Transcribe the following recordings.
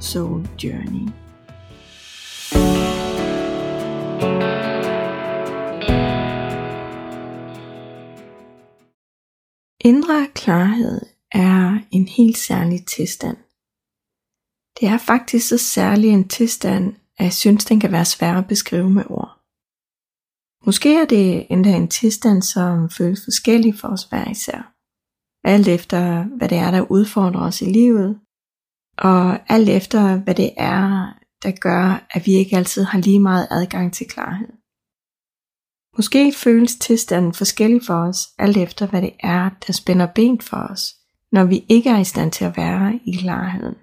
Soul Journey. Indre klarhed er en helt særlig tilstand. Det er faktisk så særlig en tilstand, at jeg synes, den kan være svær at beskrive med ord. Måske er det endda en tilstand, som føles forskellig for os hver især. Alt efter, hvad det er, der udfordrer os i livet, og alt efter, hvad det er, der gør, at vi ikke altid har lige meget adgang til klarhed. Måske føles tilstanden forskellig for os, alt efter hvad det er, der spænder ben for os, når vi ikke er i stand til at være i klarheden.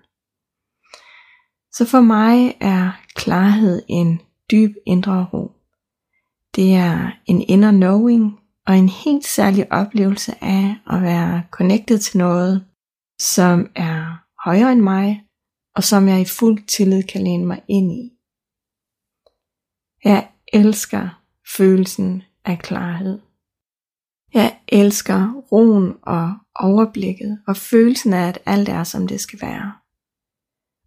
Så for mig er klarhed en dyb indre ro. Det er en inner knowing og en helt særlig oplevelse af at være connected til noget, som er højere end mig, og som jeg i fuld tillid kan læne mig ind i. Jeg elsker følelsen af klarhed. Jeg elsker roen og overblikket og følelsen af, at alt er, som det skal være.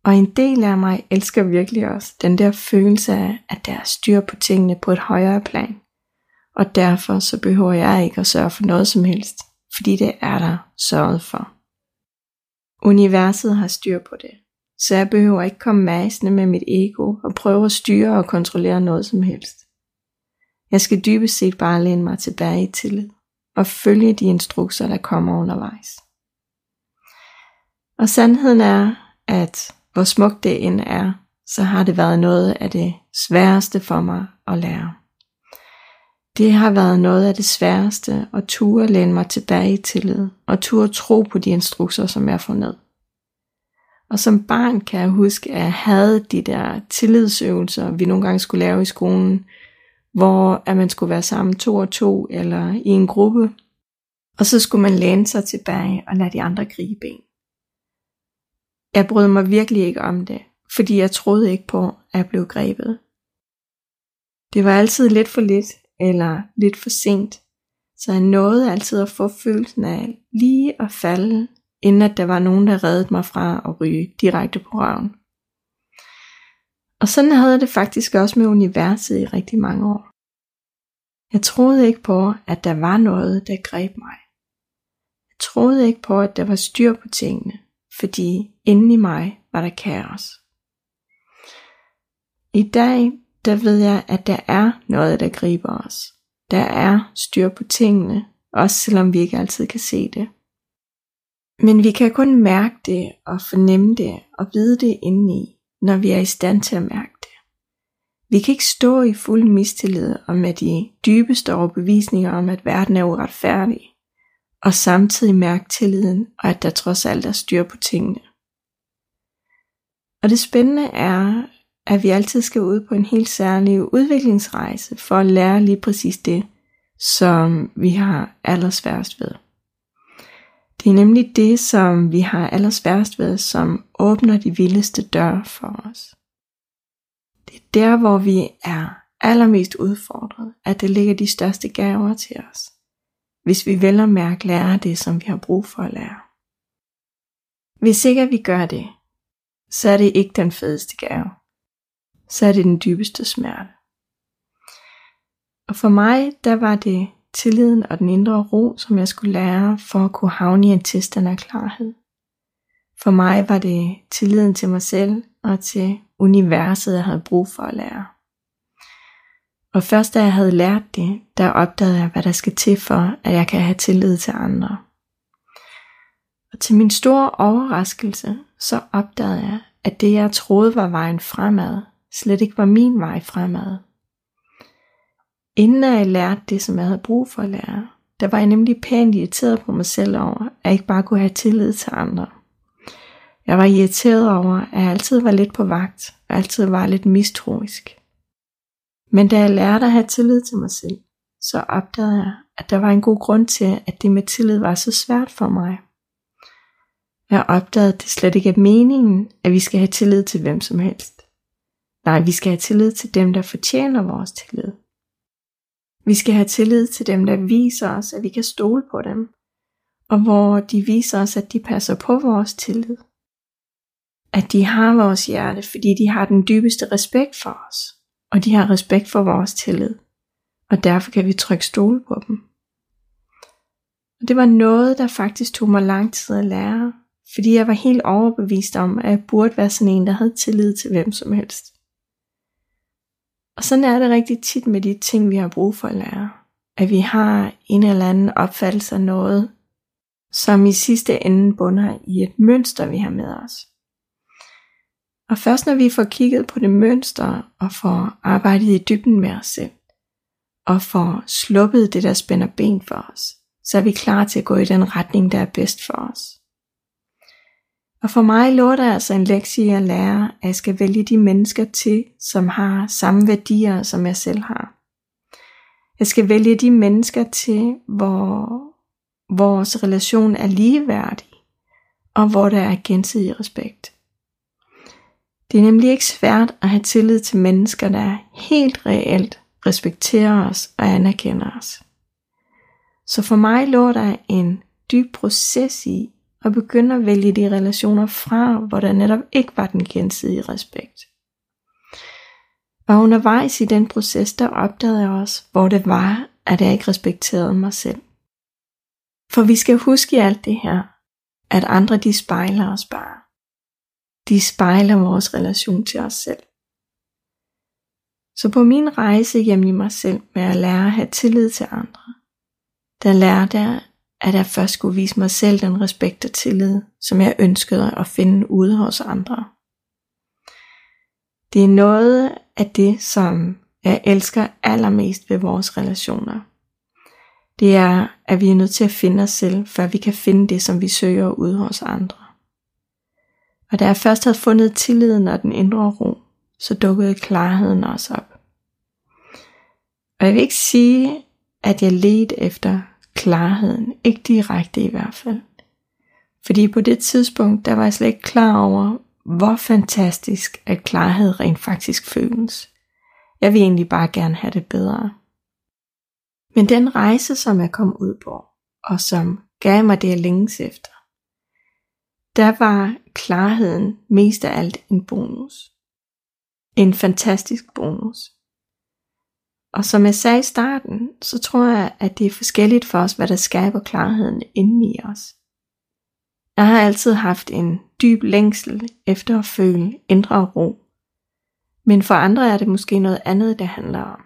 Og en del af mig elsker virkelig også den der følelse af, at der er styr på tingene på et højere plan. Og derfor så behøver jeg ikke at sørge for noget som helst, fordi det er der sørget for. Universet har styr på det, så jeg behøver ikke komme masende med mit ego og prøve at styre og kontrollere noget som helst. Jeg skal dybest set bare læne mig tilbage i tillid og følge de instrukser, der kommer undervejs. Og sandheden er, at hvor smukt det end er, så har det været noget af det sværeste for mig at lære. Det har været noget af det sværeste at ture læne mig tilbage i tillid og ture tro på de instrukser, som jeg får ned. Og som barn kan jeg huske, at jeg havde de der tillidsøvelser, vi nogle gange skulle lave i skolen, hvor at man skulle være sammen to og to eller i en gruppe, og så skulle man læne sig tilbage og lade de andre gribe en. Jeg brød mig virkelig ikke om det, fordi jeg troede ikke på, at jeg blev grebet. Det var altid lidt for lidt, eller lidt for sent, så jeg nåede altid at få følelsen af lige at falde, inden at der var nogen, der reddede mig fra at ryge direkte på røven. Og sådan havde jeg det faktisk også med universet i rigtig mange år. Jeg troede ikke på, at der var noget, der greb mig. Jeg troede ikke på, at der var styr på tingene, fordi inden i mig var der kaos. I dag der ved jeg, at der er noget, der griber os. Der er styr på tingene, også selvom vi ikke altid kan se det. Men vi kan kun mærke det og fornemme det og vide det indeni, når vi er i stand til at mærke det. Vi kan ikke stå i fuld mistillid og med de dybeste overbevisninger om, at verden er uretfærdig, og samtidig mærke tilliden og at der trods alt er styr på tingene. Og det spændende er, at vi altid skal ud på en helt særlig udviklingsrejse for at lære lige præcis det, som vi har allersværest ved. Det er nemlig det, som vi har allersværest ved, som åbner de vildeste døre for os. Det er der, hvor vi er allermest udfordret, at det ligger de største gaver til os. Hvis vi vel og mærke lærer det, som vi har brug for at lære. Hvis ikke at vi gør det, så er det ikke den fedeste gave så er det den dybeste smerte. Og for mig, der var det tilliden og den indre ro, som jeg skulle lære for at kunne havne i en tilstand af klarhed. For mig var det tilliden til mig selv og til universet, jeg havde brug for at lære. Og først da jeg havde lært det, der opdagede jeg, hvad der skal til for, at jeg kan have tillid til andre. Og til min store overraskelse, så opdagede jeg, at det jeg troede var vejen fremad, slet ikke var min vej fremad. Inden jeg lærte det, som jeg havde brug for at lære, der var jeg nemlig pænt irriteret på mig selv over, at jeg ikke bare kunne have tillid til andre. Jeg var irriteret over, at jeg altid var lidt på vagt, og altid var lidt mistroisk. Men da jeg lærte at have tillid til mig selv, så opdagede jeg, at der var en god grund til, at det med tillid var så svært for mig. Jeg opdagede, at det slet ikke er meningen, at vi skal have tillid til hvem som helst. Nej, vi skal have tillid til dem, der fortjener vores tillid. Vi skal have tillid til dem, der viser os, at vi kan stole på dem, og hvor de viser os, at de passer på vores tillid. At de har vores hjerte, fordi de har den dybeste respekt for os, og de har respekt for vores tillid, og derfor kan vi trykke stole på dem. Og det var noget, der faktisk tog mig lang tid at lære, fordi jeg var helt overbevist om, at jeg burde være sådan en, der havde tillid til hvem som helst. Og sådan er det rigtig tit med de ting, vi har brug for at lære. At vi har en eller anden opfattelse af noget, som i sidste ende bunder i et mønster, vi har med os. Og først når vi får kigget på det mønster og får arbejdet i dybden med os selv, og får sluppet det, der spænder ben for os, så er vi klar til at gå i den retning, der er bedst for os. Og for mig lå der altså en lektie at lære, at jeg skal vælge de mennesker til, som har samme værdier, som jeg selv har. Jeg skal vælge de mennesker til, hvor vores relation er ligeværdig, og hvor der er gensidig respekt. Det er nemlig ikke svært at have tillid til mennesker, der helt reelt respekterer os og anerkender os. Så for mig lå der en dyb proces i og begynde at vælge de relationer fra, hvor der netop ikke var den gensidige respekt. Og undervejs i den proces, der opdagede jeg også, hvor det var, at jeg ikke respekterede mig selv. For vi skal huske i alt det her, at andre de spejler os bare. De spejler vores relation til os selv. Så på min rejse hjem i mig selv med at lære at have tillid til andre, der lærte jeg, at jeg først skulle vise mig selv den respekt og tillid, som jeg ønskede at finde ude hos andre. Det er noget af det, som jeg elsker allermest ved vores relationer. Det er, at vi er nødt til at finde os selv, før vi kan finde det, som vi søger ude hos andre. Og da jeg først havde fundet tilliden og den indre ro, så dukkede klarheden også op. Og jeg vil ikke sige, at jeg ledte efter klarheden. Ikke direkte i hvert fald. Fordi på det tidspunkt, der var jeg slet ikke klar over, hvor fantastisk at klarhed rent faktisk føles. Jeg vil egentlig bare gerne have det bedre. Men den rejse, som jeg kom ud på, og som gav mig det, jeg længes efter, der var klarheden mest af alt en bonus. En fantastisk bonus. Og som jeg sagde i starten, så tror jeg, at det er forskelligt for os, hvad der skaber klarheden inden i os. Jeg har altid haft en dyb længsel efter at føle indre ro. Men for andre er det måske noget andet, det handler om.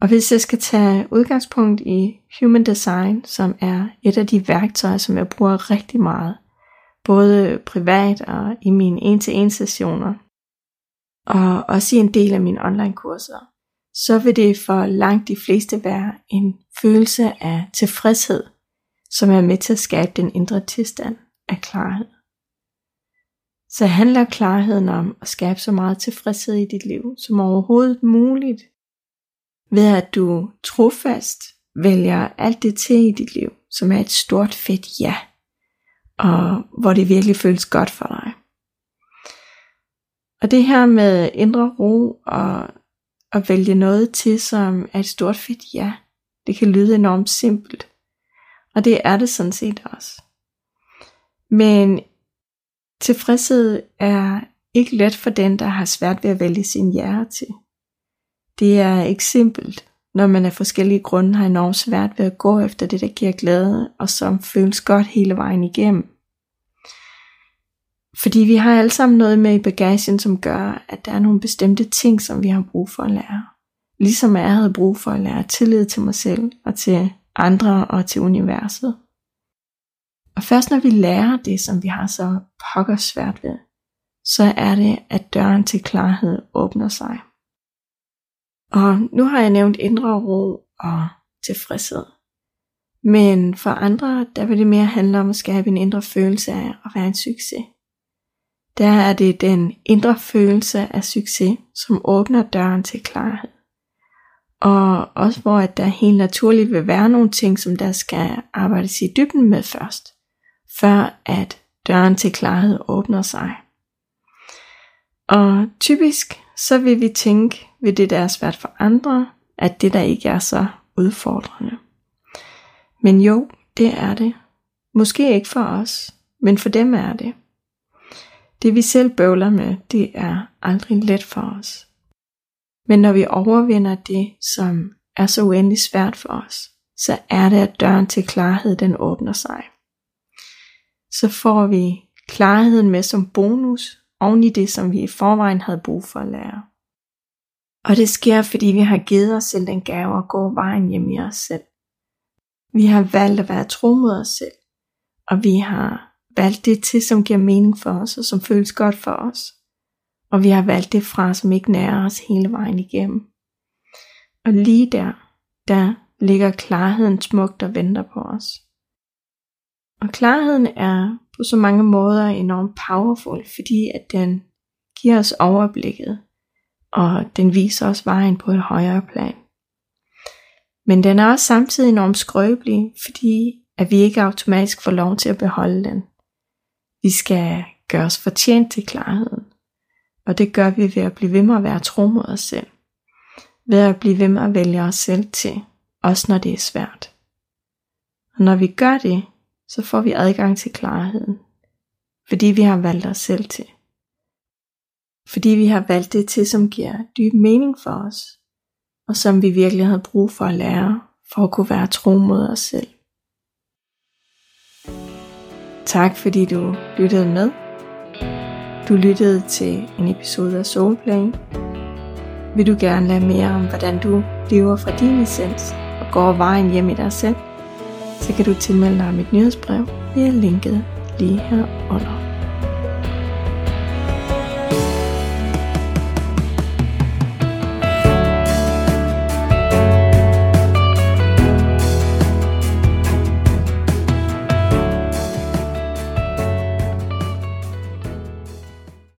Og hvis jeg skal tage udgangspunkt i Human Design, som er et af de værktøjer, som jeg bruger rigtig meget, både privat og i mine en-til-en sessioner, og også i en del af mine online kurser, så vil det for langt de fleste være en følelse af tilfredshed, som er med til at skabe den indre tilstand af klarhed. Så handler klarheden om at skabe så meget tilfredshed i dit liv som overhovedet muligt, ved at du trofast vælger alt det til i dit liv, som er et stort fedt ja, og hvor det virkelig føles godt for dig. Og det her med indre ro og at vælge noget til, som er et stort fedt ja, det kan lyde enormt simpelt. Og det er det sådan set også. Men tilfredshed er ikke let for den, der har svært ved at vælge sin ja til. Det er ikke simpelt, når man af forskellige grunde har enormt svært ved at gå efter det, der giver glæde, og som føles godt hele vejen igennem. Fordi vi har alle sammen noget med i bagagen, som gør, at der er nogle bestemte ting, som vi har brug for at lære. Ligesom jeg havde brug for at lære tillid til mig selv og til andre og til universet. Og først når vi lærer det, som vi har så pokker svært ved, så er det, at døren til klarhed åbner sig. Og nu har jeg nævnt indre ro og tilfredshed. Men for andre, der vil det mere handle om at skabe en indre følelse af at være en succes. Der er det den indre følelse af succes, som åbner døren til klarhed. Og også hvor at der helt naturligt vil være nogle ting, som der skal arbejdes i dybden med først, før at døren til klarhed åbner sig. Og typisk så vil vi tænke ved det, der er svært for andre, at det der ikke er så udfordrende. Men jo, det er det. Måske ikke for os, men for dem er det. Det vi selv bøvler med, det er aldrig let for os. Men når vi overvinder det, som er så uendelig svært for os, så er det, at døren til klarhed, den åbner sig. Så får vi klarheden med som bonus, oven i det, som vi i forvejen havde brug for at lære. Og det sker, fordi vi har givet os selv den gave at gå vejen hjem i os selv. Vi har valgt at være tro mod os selv, og vi har valgt det til, som giver mening for os, og som føles godt for os. Og vi har valgt det fra, som ikke nærer os hele vejen igennem. Og lige der, der ligger klarheden smukt og venter på os. Og klarheden er på så mange måder enormt powerful, fordi at den giver os overblikket, og den viser os vejen på et højere plan. Men den er også samtidig enormt skrøbelig, fordi at vi ikke automatisk får lov til at beholde den. Vi skal gøre os fortjent til klarheden. Og det gør vi ved at blive ved med at være tro mod os selv. Ved at blive ved med at vælge os selv til, også når det er svært. Og når vi gør det, så får vi adgang til klarheden. Fordi vi har valgt os selv til. Fordi vi har valgt det til, som giver dyb mening for os, og som vi virkelig havde brug for at lære, for at kunne være tro mod os selv. Tak fordi du lyttede med. Du lyttede til en episode af Soulplay. Vil du gerne lære mere om, hvordan du lever fra din essens og går vejen hjem i dig selv, så kan du tilmelde dig mit nyhedsbrev via linket lige her under.